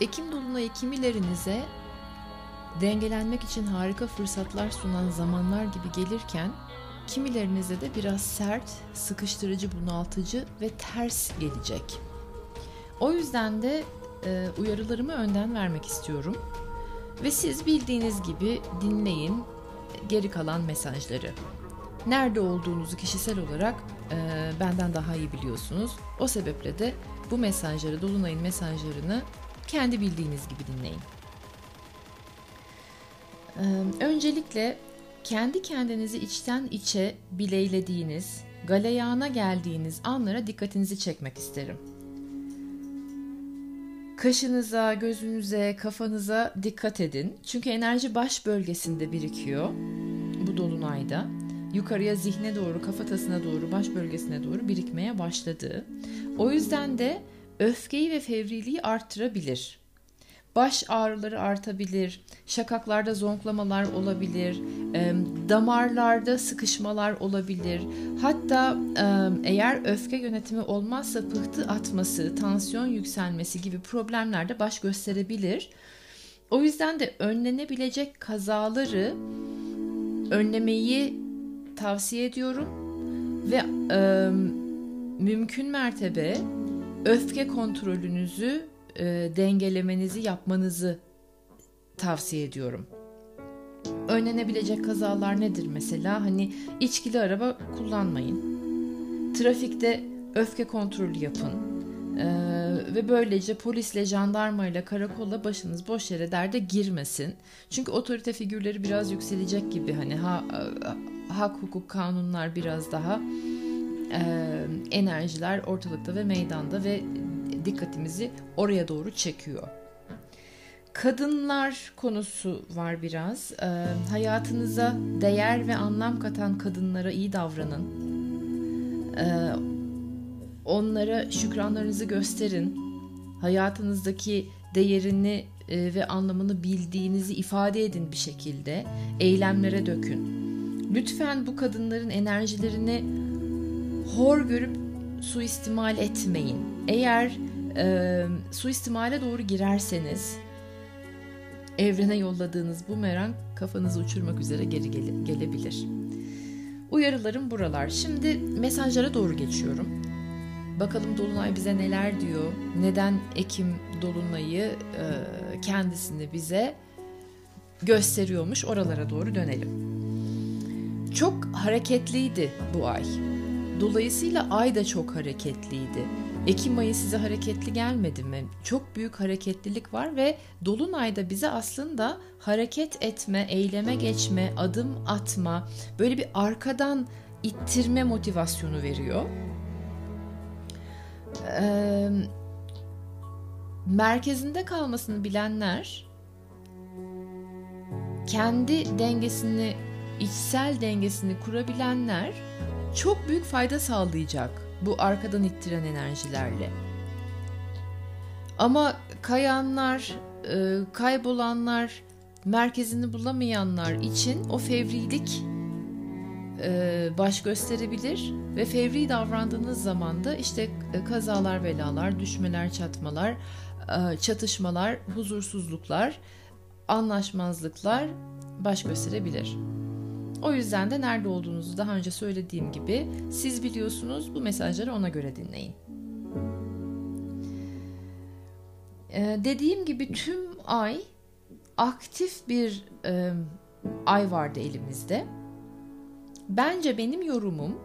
Ekim dolunayı kimilerinize dengelenmek için harika fırsatlar sunan zamanlar gibi gelirken kimilerinize de biraz sert, sıkıştırıcı, bunaltıcı ve ters gelecek. O yüzden de e, uyarılarımı önden vermek istiyorum. Ve siz bildiğiniz gibi dinleyin geri kalan mesajları. Nerede olduğunuzu kişisel olarak e, benden daha iyi biliyorsunuz. O sebeple de bu mesajları, Dolunay'ın mesajlarını kendi bildiğiniz gibi dinleyin. Ee, öncelikle kendi kendinizi içten içe bileylediğiniz, galeyana geldiğiniz anlara dikkatinizi çekmek isterim. Kaşınıza, gözünüze, kafanıza dikkat edin. Çünkü enerji baş bölgesinde birikiyor bu dolunayda. Yukarıya zihne doğru, kafatasına doğru, baş bölgesine doğru birikmeye başladı. O yüzden de öfkeyi ve fevriliği arttırabilir. Baş ağrıları artabilir, şakaklarda zonklamalar olabilir, damarlarda sıkışmalar olabilir. Hatta eğer öfke yönetimi olmazsa pıhtı atması, tansiyon yükselmesi gibi problemler de baş gösterebilir. O yüzden de önlenebilecek kazaları önlemeyi tavsiye ediyorum ve mümkün mertebe öfke kontrolünüzü e, dengelemenizi yapmanızı tavsiye ediyorum. Önlenebilecek kazalar nedir mesela? Hani içkili araba kullanmayın. Trafikte öfke kontrolü yapın. Ee, ve böylece polisle, jandarmayla, karakolla başınız boş yere derde girmesin. Çünkü otorite figürleri biraz yükselecek gibi hani ha, hak, hukuk, kanunlar biraz daha e, enerjiler ortalıkta ve meydanda ve dikkatimizi oraya doğru çekiyor. Kadınlar konusu var biraz. E, hayatınıza değer ve anlam katan kadınlara iyi davranın. E, onlara şükranlarınızı gösterin. Hayatınızdaki değerini e, ve anlamını bildiğinizi ifade edin bir şekilde. Eylemlere dökün. Lütfen bu kadınların enerjilerini hor görüp suistimal etmeyin. Eğer e, suistimale doğru girerseniz evrene yolladığınız bu merak kafanızı uçurmak üzere geri gele, gelebilir. Uyarılarım buralar. Şimdi mesajlara doğru geçiyorum. Bakalım Dolunay bize neler diyor? Neden Ekim Dolunay'ı e, kendisini bize gösteriyormuş? Oralara doğru dönelim. Çok hareketliydi bu ay. Dolayısıyla ay da çok hareketliydi. Ekim ayı size hareketli gelmedi mi? Çok büyük hareketlilik var ve Dolunay'da bize aslında hareket etme, eyleme geçme, adım atma, böyle bir arkadan ittirme motivasyonu veriyor. Ee, merkezinde kalmasını bilenler kendi dengesini, içsel dengesini kurabilenler çok büyük fayda sağlayacak bu arkadan ittiren enerjilerle. Ama kayanlar, e, kaybolanlar, merkezini bulamayanlar için o fevrilik e, baş gösterebilir ve fevri davrandığınız zaman da işte e, kazalar, belalar, düşmeler, çatmalar, çatışmalar, huzursuzluklar, anlaşmazlıklar baş gösterebilir. O yüzden de nerede olduğunuzu daha önce söylediğim gibi siz biliyorsunuz bu mesajları ona göre dinleyin. Ee, dediğim gibi tüm ay aktif bir e, ay vardı elimizde. Bence benim yorumum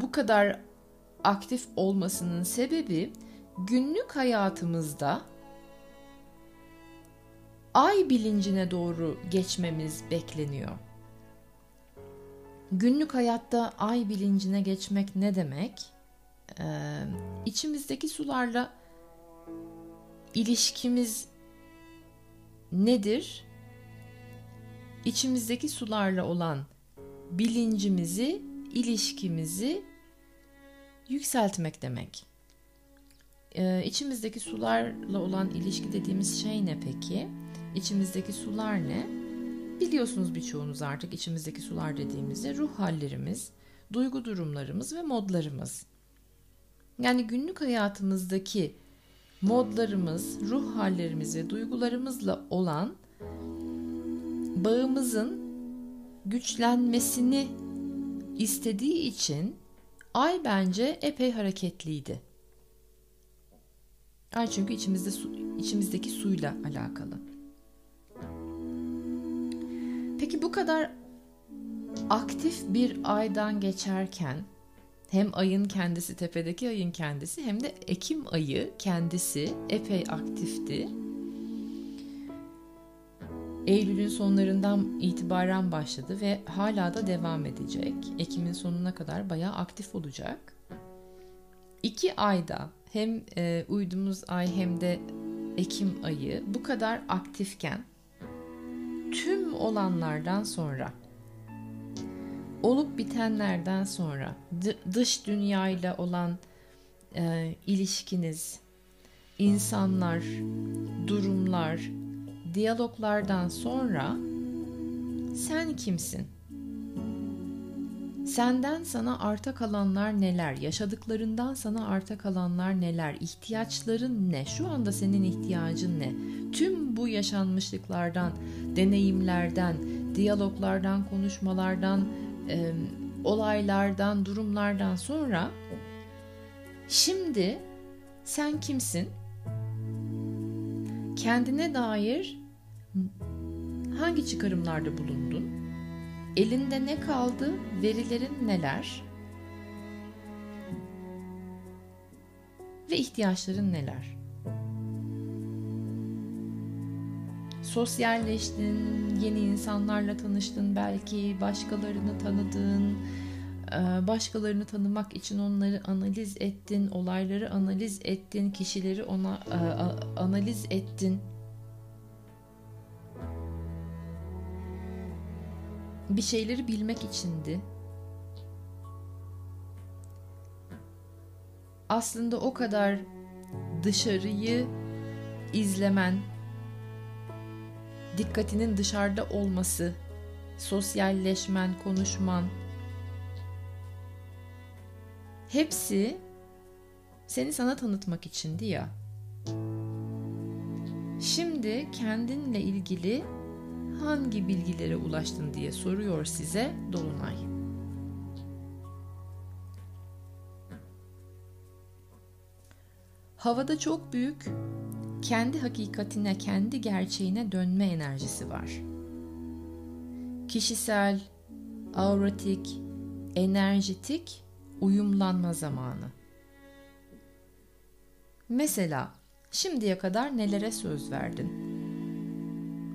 bu kadar aktif olmasının sebebi günlük hayatımızda ay bilincine doğru geçmemiz bekleniyor. Günlük hayatta ay bilincine geçmek ne demek? Ee, içimizdeki sularla ilişkimiz nedir? İçimizdeki sularla olan bilincimizi, ilişkimizi yükseltmek demek. Ee, içimizdeki sularla olan ilişki dediğimiz şey ne peki? İçimizdeki sular ne? Biliyorsunuz birçoğunuz artık içimizdeki sular dediğimizde ruh hallerimiz, duygu durumlarımız ve modlarımız. Yani günlük hayatımızdaki modlarımız, ruh hallerimiz ve duygularımızla olan bağımızın güçlenmesini istediği için ay bence epey hareketliydi. Ay çünkü içimizde su, içimizdeki suyla alakalı. Peki bu kadar aktif bir aydan geçerken hem ayın kendisi tepedeki ayın kendisi hem de Ekim ayı kendisi epey aktifti. Eylül'ün sonlarından itibaren başladı ve hala da devam edecek. Ekim'in sonuna kadar bayağı aktif olacak. İki ayda hem e, uyduğumuz ay hem de Ekim ayı bu kadar aktifken olanlardan sonra olup bitenlerden sonra dış dünyayla olan e, ilişkiniz, insanlar, durumlar, diyaloglardan sonra sen kimsin? Senden sana arta kalanlar neler? Yaşadıklarından sana arta kalanlar neler? İhtiyaçların ne? Şu anda senin ihtiyacın ne? Tüm bu yaşanmışlıklardan, deneyimlerden, diyaloglardan, konuşmalardan, e, olaylardan, durumlardan sonra şimdi sen kimsin? Kendine dair hangi çıkarımlarda bulundun? Elinde ne kaldı? Verilerin neler? Ve ihtiyaçların neler? Sosyalleştin, yeni insanlarla tanıştın belki, başkalarını tanıdın, e, başkalarını tanımak için onları analiz ettin, olayları analiz ettin, kişileri ona e, analiz ettin. bir şeyleri bilmek içindi. Aslında o kadar dışarıyı izlemen, dikkatinin dışarıda olması, sosyalleşmen, konuşman hepsi seni sana tanıtmak içindi ya. Şimdi kendinle ilgili hangi bilgilere ulaştın diye soruyor size Dolunay. Havada çok büyük kendi hakikatine, kendi gerçeğine dönme enerjisi var. Kişisel, auratik, enerjitik uyumlanma zamanı. Mesela şimdiye kadar nelere söz verdin?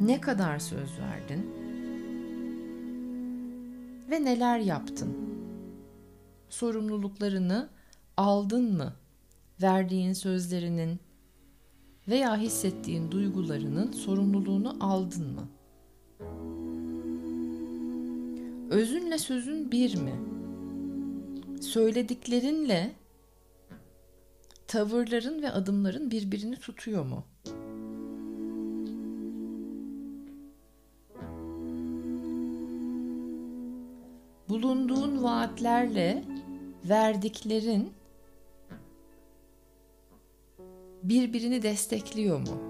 Ne kadar söz verdin? Ve neler yaptın? Sorumluluklarını aldın mı? Verdiğin sözlerinin veya hissettiğin duygularının sorumluluğunu aldın mı? Özünle sözün bir mi? Söylediklerinle tavırların ve adımların birbirini tutuyor mu?'' bulunduğun vaatlerle verdiklerin birbirini destekliyor mu?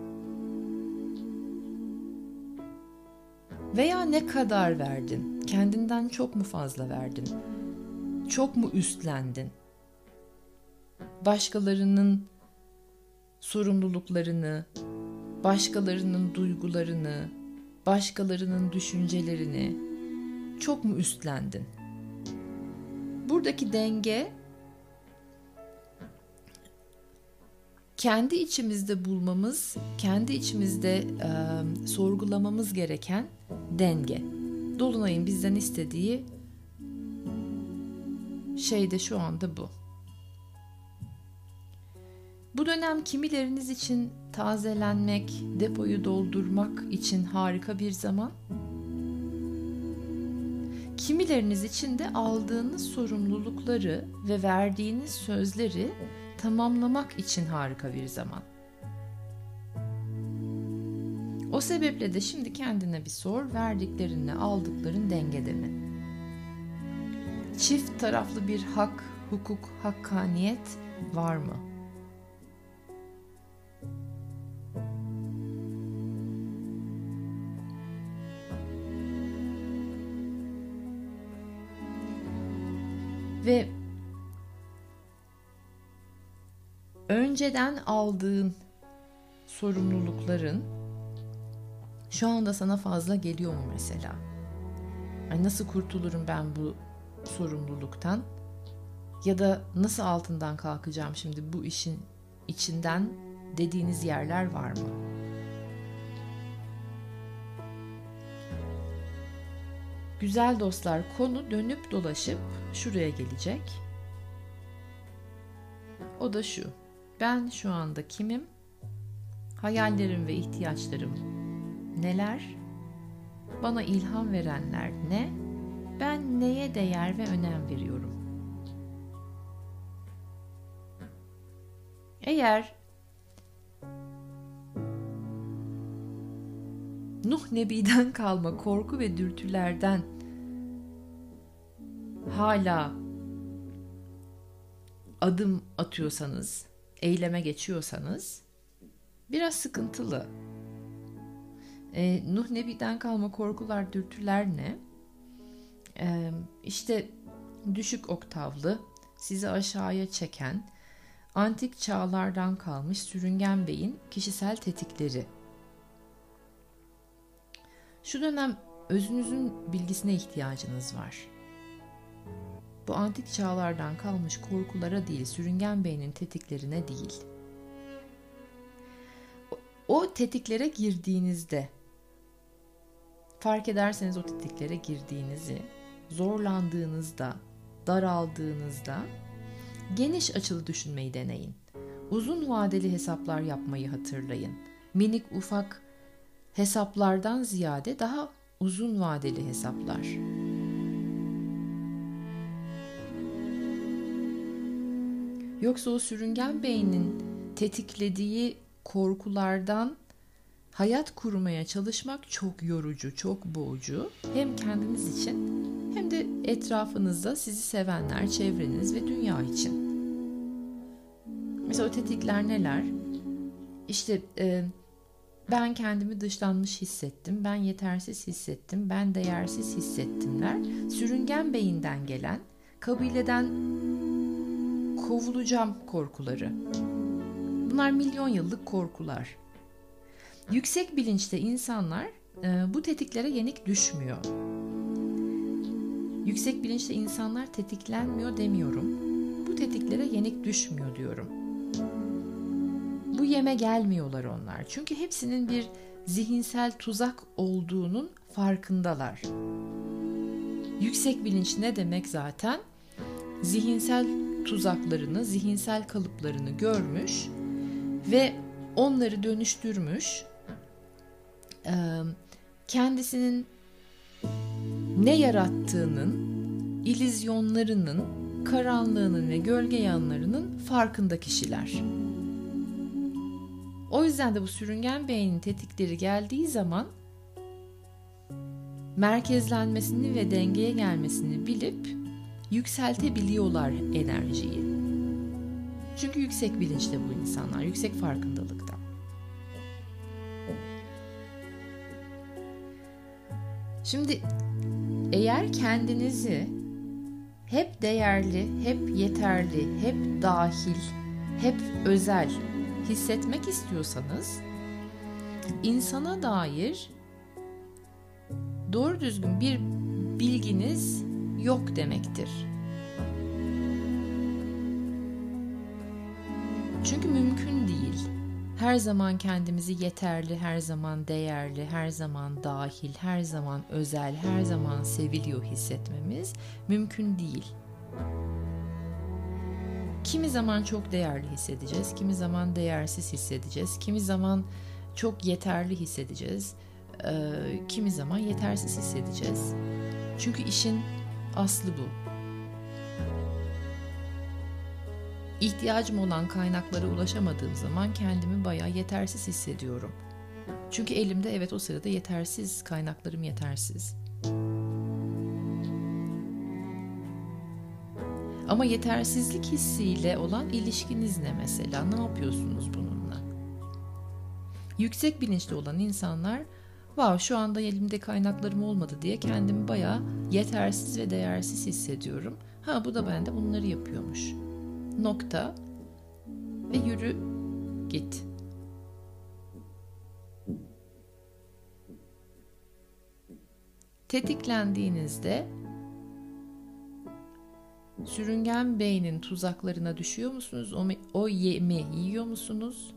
Veya ne kadar verdin? Kendinden çok mu fazla verdin? Çok mu üstlendin? Başkalarının sorumluluklarını, başkalarının duygularını, başkalarının düşüncelerini çok mu üstlendin? Buradaki denge kendi içimizde bulmamız, kendi içimizde e, sorgulamamız gereken denge. Dolunay'ın bizden istediği şey de şu anda bu. Bu dönem kimileriniz için tazelenmek, depoyu doldurmak için harika bir zaman. Kimileriniz için de aldığınız sorumlulukları ve verdiğiniz sözleri tamamlamak için harika bir zaman. O sebeple de şimdi kendine bir sor, verdiklerinle aldıkların dengede mi? Çift taraflı bir hak, hukuk, hakkaniyet var mı? Ve önceden aldığın sorumlulukların şu anda sana fazla geliyor mu mesela? Ay nasıl kurtulurum ben bu sorumluluktan? Ya da nasıl altından kalkacağım şimdi bu işin içinden dediğiniz yerler var mı? Güzel dostlar konu dönüp dolaşıp şuraya gelecek. O da şu. Ben şu anda kimim? Hayallerim ve ihtiyaçlarım neler? Bana ilham verenler ne? Ben neye değer ve önem veriyorum? Eğer Nuh Nebi'den kalma korku ve dürtülerden hala adım atıyorsanız, eyleme geçiyorsanız biraz sıkıntılı. Ee, Nuh Nebi'den kalma korkular, dürtüler ne? Ee, işte düşük oktavlı, sizi aşağıya çeken, antik çağlardan kalmış sürüngen beyin kişisel tetikleri. Şu dönem özünüzün bilgisine ihtiyacınız var. Bu antik çağlardan kalmış korkulara değil, sürüngen beynin tetiklerine değil. O tetiklere girdiğinizde fark ederseniz o tetiklere girdiğinizi, zorlandığınızda, daraldığınızda geniş açılı düşünmeyi deneyin. Uzun vadeli hesaplar yapmayı hatırlayın. Minik ufak hesaplardan ziyade daha uzun vadeli hesaplar. Yoksa o sürüngen beynin tetiklediği korkulardan hayat kurmaya çalışmak çok yorucu, çok boğucu. Hem kendiniz için hem de etrafınızda sizi sevenler, çevreniz ve dünya için. Mesela o tetikler neler? İşte e, ben kendimi dışlanmış hissettim, ben yetersiz hissettim, ben değersiz hissettimler. Sürüngen beyinden gelen, kabileden kovulacağım korkuları. Bunlar milyon yıllık korkular. Yüksek bilinçte insanlar e, bu tetiklere yenik düşmüyor. Yüksek bilinçte insanlar tetiklenmiyor demiyorum. Bu tetiklere yenik düşmüyor diyorum. Bu yeme gelmiyorlar onlar. Çünkü hepsinin bir zihinsel tuzak olduğunun farkındalar. Yüksek bilinç ne demek zaten? Zihinsel tuzaklarını, zihinsel kalıplarını görmüş ve onları dönüştürmüş. Kendisinin ne yarattığının, ilizyonlarının, karanlığının ve gölge yanlarının farkında kişiler. O yüzden de bu sürüngen beynin tetikleri geldiği zaman merkezlenmesini ve dengeye gelmesini bilip yükseltebiliyorlar enerjiyi. Çünkü yüksek bilinçte bu insanlar, yüksek farkındalıkta. Şimdi eğer kendinizi hep değerli, hep yeterli, hep dahil, hep özel hissetmek istiyorsanız insana dair doğru düzgün bir bilginiz yok demektir. Çünkü mümkün değil. Her zaman kendimizi yeterli, her zaman değerli, her zaman dahil, her zaman özel, her zaman seviliyor hissetmemiz mümkün değil. Kimi zaman çok değerli hissedeceğiz, kimi zaman değersiz hissedeceğiz, kimi zaman çok yeterli hissedeceğiz, kimi zaman yetersiz hissedeceğiz. Çünkü işin aslı bu. İhtiyacım olan kaynaklara ulaşamadığım zaman kendimi bayağı yetersiz hissediyorum. Çünkü elimde evet o sırada yetersiz, kaynaklarım yetersiz. Ama yetersizlik hissiyle olan ilişkiniz ne mesela? Ne yapıyorsunuz bununla? Yüksek bilinçli olan insanlar wow şu anda elimde kaynaklarım olmadı diye kendimi bayağı yetersiz ve değersiz hissediyorum. Ha bu da bende bunları yapıyormuş. Nokta ve yürü git. Tetiklendiğinizde sürüngen beynin tuzaklarına düşüyor musunuz? O, o yemi yiyor musunuz?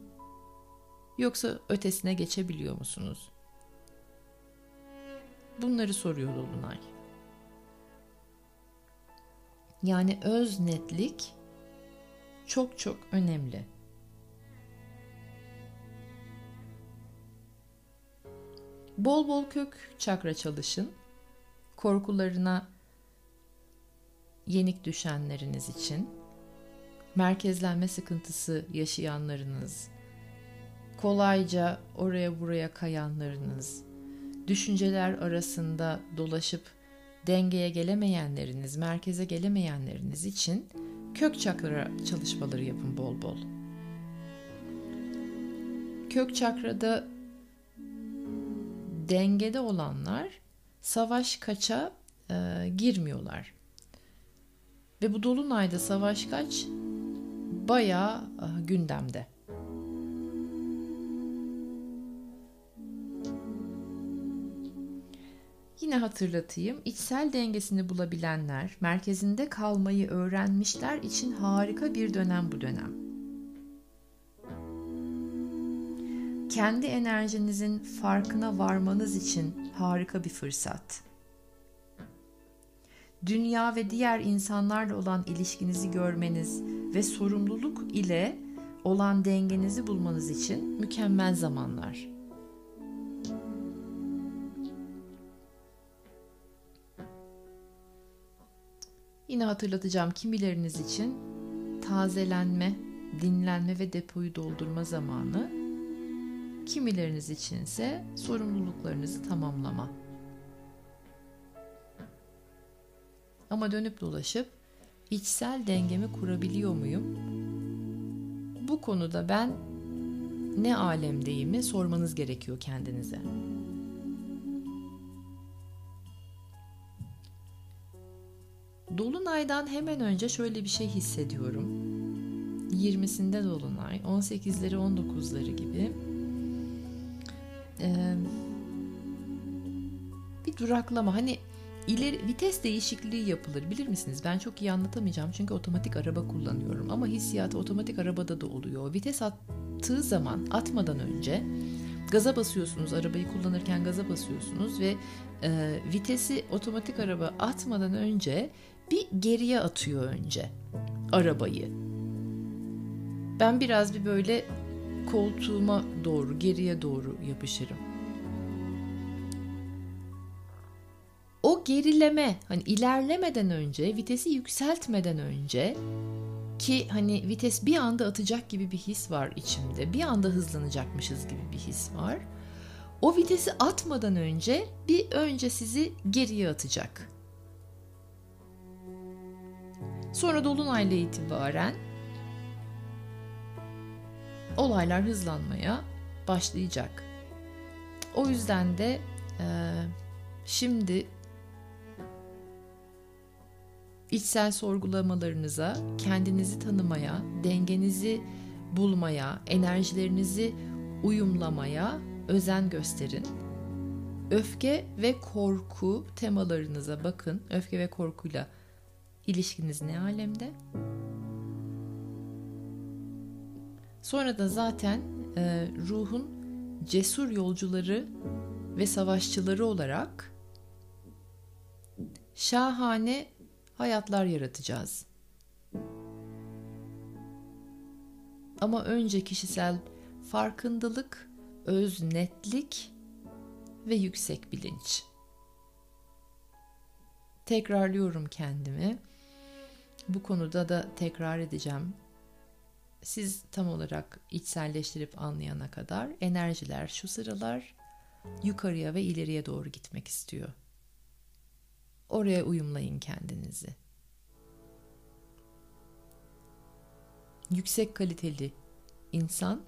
Yoksa ötesine geçebiliyor musunuz? Bunları soruyor Dolunay. Yani öz netlik çok çok önemli. Bol bol kök çakra çalışın. Korkularına yenik düşenleriniz için, merkezlenme sıkıntısı yaşayanlarınız, kolayca oraya buraya kayanlarınız, düşünceler arasında dolaşıp dengeye gelemeyenleriniz, merkeze gelemeyenleriniz için kök çakra çalışmaları yapın bol bol. Kök çakrada dengede olanlar savaş kaça e, girmiyorlar. Ve bu dolunayda savaş kaç bayağı e, gündemde. Yine hatırlatayım. İçsel dengesini bulabilenler, merkezinde kalmayı öğrenmişler için harika bir dönem bu dönem. Kendi enerjinizin farkına varmanız için harika bir fırsat. Dünya ve diğer insanlarla olan ilişkinizi görmeniz ve sorumluluk ile olan dengenizi bulmanız için mükemmel zamanlar. Yine hatırlatacağım kimileriniz için tazelenme, dinlenme ve depoyu doldurma zamanı. Kimileriniz içinse sorumluluklarınızı tamamlama. Ama dönüp dolaşıp içsel dengemi kurabiliyor muyum? Bu konuda ben ne alemdeyimi sormanız gerekiyor kendinize. Dolunaydan hemen önce şöyle bir şey hissediyorum. 20'sinde Dolunay, 18'leri 19'ları gibi. Ee, bir duraklama. Hani ileri vites değişikliği yapılır bilir misiniz? Ben çok iyi anlatamayacağım çünkü otomatik araba kullanıyorum ama hissiyatı otomatik arabada da oluyor. Vites attığı zaman atmadan önce gaza basıyorsunuz arabayı kullanırken gaza basıyorsunuz ve e, vitesi otomatik araba atmadan önce bir geriye atıyor önce arabayı. Ben biraz bir böyle koltuğuma doğru, geriye doğru yapışırım. O gerileme, hani ilerlemeden önce, vitesi yükseltmeden önce ki hani vites bir anda atacak gibi bir his var içimde. Bir anda hızlanacakmışız gibi bir his var. O vitesi atmadan önce bir önce sizi geriye atacak. Sonra dolunayla itibaren olaylar hızlanmaya başlayacak. O yüzden de e, şimdi içsel sorgulamalarınıza, kendinizi tanımaya, dengenizi bulmaya, enerjilerinizi uyumlamaya özen gösterin. Öfke ve korku temalarınıza bakın. Öfke ve korkuyla ilişkiniz ne alemde? Sonra da zaten e, ruhun cesur yolcuları ve savaşçıları olarak şahane hayatlar yaratacağız. Ama önce kişisel farkındalık, öz netlik ve yüksek bilinç. Tekrarlıyorum kendimi. Bu konuda da tekrar edeceğim. Siz tam olarak içselleştirip anlayana kadar enerjiler şu sıralar yukarıya ve ileriye doğru gitmek istiyor. Oraya uyumlayın kendinizi. Yüksek kaliteli insan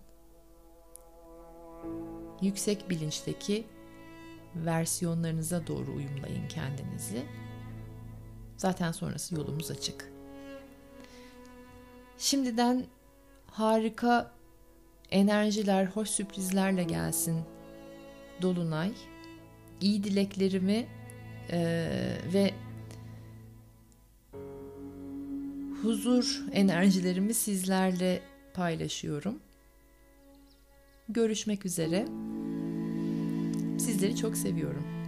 yüksek bilinçteki versiyonlarınıza doğru uyumlayın kendinizi. Zaten sonrası yolumuz açık. Şimdiden harika enerjiler, hoş sürprizlerle gelsin Dolunay. İyi dileklerimi e, ve huzur enerjilerimi sizlerle paylaşıyorum. Görüşmek üzere. Sizleri çok seviyorum.